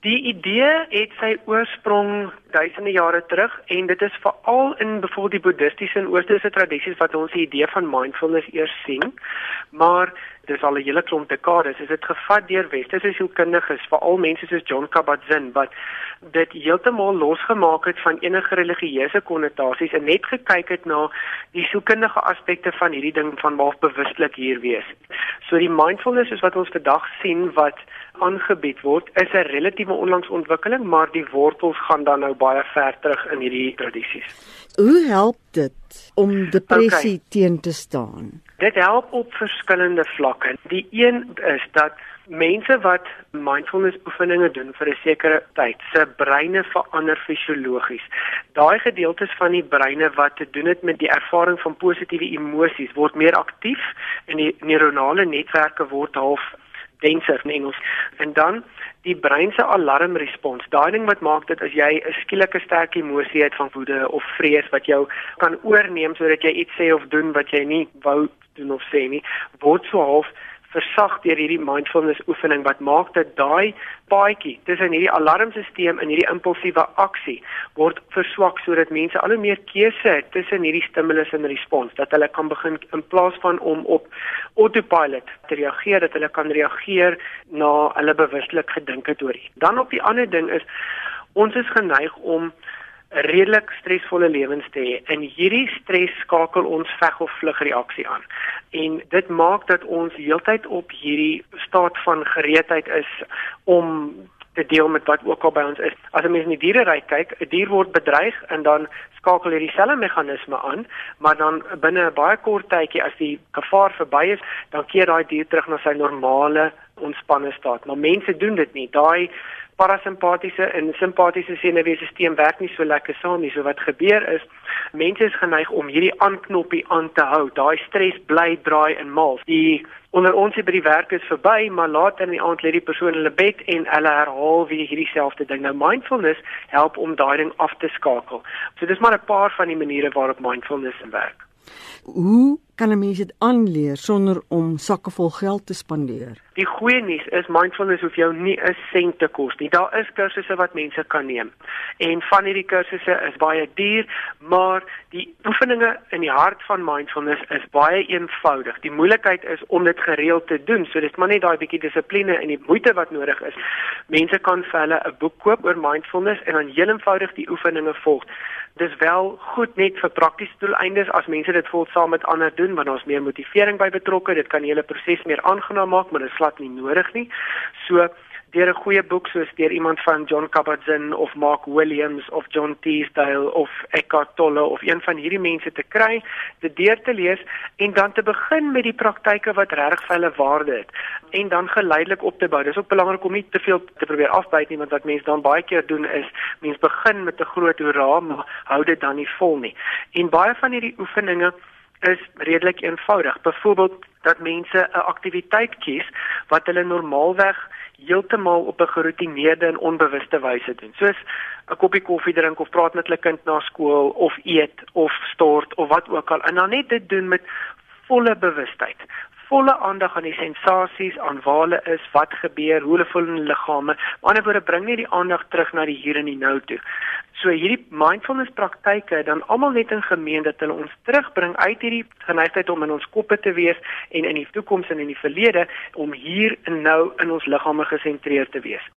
Die idee het sy oorsprong duisende jare terug en dit is veral in byvoorbeeld die boeddhistiese en oosterse tradisies wat ons die idee van mindfulness eers sien. Maar dis al 'n hele klomp dekades is dit gevat deur westerse sielkundiges, veral mense soos John Kabat-Zinn wat dit heeltemal losgemaak het van enige religieuse konnotasies en net gekyk het na die sielkundige aspekte van hierdie ding van waar bewustelik hier wees. So die mindfulness is wat ons vandag sien wat aangebied word is 'n relatiewe onlangs ontwikkeling, maar die wortels gaan dan nou baie ver terug in hierdie tradisies. Hoe help dit om depressie okay. teen te staan? Dit help op verskillende vlakke. Die een is dat mense wat mindfulness oefeninge doen vir 'n sekere tyd, se breine verander fisiologies. Daai gedeeltes van die breine wat te doen het met die ervaring van positiewe emosies word meer aktief en die neuronale netwerke word half denser in Engels. En dan die brein se alarmrespons. Daai ding wat maak dit as jy 'n skielike sterk emosie het van woede of vrees wat jou kan oorneem sodat jy iets sê of doen wat jy nie wou doen of sê nie, word so half versag deur hierdie mindfulness oefening wat maak dat daai paadjie tussen hierdie alarmstelsel en hierdie impulsiewe aksie word verswak sodat mense al hoe meer keuse het tussen hierdie stimulus en respons dat hulle kan begin in plaas van om op autopilot te reageer dat hulle kan reageer na hulle bewustelik gedink het oor dit. Dan op die ander ding is ons is geneig om 'n redelik stresvolle lewens te hê. En hierdie stres skakel ons veg of vlug reaksie aan. En dit maak dat ons heeltyd op hierdie staat van gereedheid is om te deel met wat ook al by ons is. As 'n mens in die diereryk kyk, 'n dier word bedreig en dan skakel hierdie selfe meganisme aan, maar dan binne 'n baie kort tydjie as die gevaar verby is, dan keer daai dier terug na sy normale ontspanne staat. Maar mense doen dit nie. Daai parasimpatiese en simpatiese senuweestelsel werk nie so lekker saam nie. So wat gebeur is, mense is geneig om hierdie aanknoppie aan te hou. Daai stres bly draai in mal. Die onder ons by die werk is verby, maar later in die aand lê die persoon in hulle bed en hulle herhaal weer hierdie selfde ding. Nou mindfulness help om daai ding af te skakel. So dis maar 'n paar van die maniere waarop mindfulness werk. Hoe kan 'n mens dit aanleer sonder om sakke vol geld te spandeer? Die goeie nuus is mindfulness hoef jou nie 'n sent te kos nie. Daar is kursusse wat mense kan neem. En van hierdie kursusse is baie duur, maar die oefeninge in die hart van mindfulness is baie eenvoudig. Die moeilikheid is om dit gereeld te doen. So dis maar net daai bietjie dissipline en die moeite wat nodig is. Mense kan vir hulle 'n boek koop oor mindfulness en dan heel eenvoudig die oefeninge volg dis wel goed net vir praktiese doeleindes as mense dit vol saam met ander doen want daar's meer motivering by betrokke dit kan die hele proses meer aangenaam maak maar dit is glad nie nodig nie so deur 'n goeie boek soos deur iemand van John Kabat-Zinn of Mark Williams of John Teasdale of Eckhart Tolle of een van hierdie mense te kry, dit deur te lees en dan te begin met die praktyke wat regtig vir hulle waarde het en dan geleidelik op te bou. Dis ook belangrik om nie te veel te probeer afbyt nie want wat mense dan baie keer doen is mense begin met 'n groot hoera maar hou dit dan nie vol nie. En baie van hierdie oefeninge is redelik eenvoudig. Byvoorbeeld dat mense 'n aktiwiteit kies wat hulle normaalweg heeltemal op 'n geroutineerde en onbewuste wyse doen. Soos 'n koppie koffie drink of praat met hulle kind na skool of eet of stort of wat ook al. En dan net dit doen met volle bewustheid volle aandag aan die sensasies, aan waar hulle is, wat gebeur, hoe hulle voel in hulle liggame. Maar ander woorde bring net die aandag terug na die hier en die nou toe. So hierdie mindfulness praktyke dan almal net in gemeen dat hulle ons terugbring uit hierdie geneigtheid om in ons koppe te wees en in die toekoms en in die verlede om hier en nou in ons liggame gesentreerd te wees.